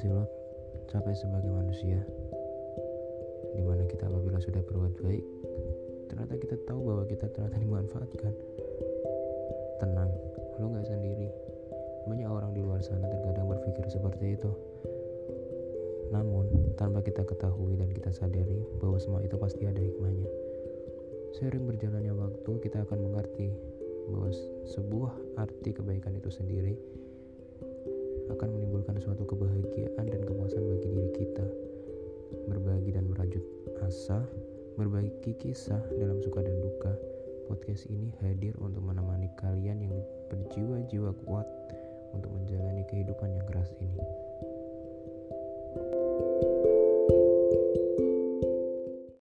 sih lo capek sebagai manusia Di mana kita apabila sudah berbuat baik Ternyata kita tahu bahwa kita ternyata dimanfaatkan. Tenang, lo gak sendiri. Banyak orang di luar sana terkadang berpikir seperti itu. Namun, tanpa kita ketahui dan kita sadari bahwa semua itu pasti ada hikmahnya. Sering berjalannya waktu, kita akan mengerti bahwa sebuah arti kebaikan itu sendiri akan menimbulkan suatu kebahagiaan merajut asa, berbagi kisah dalam suka dan duka. Podcast ini hadir untuk menemani kalian yang berjiwa-jiwa kuat untuk menjalani kehidupan.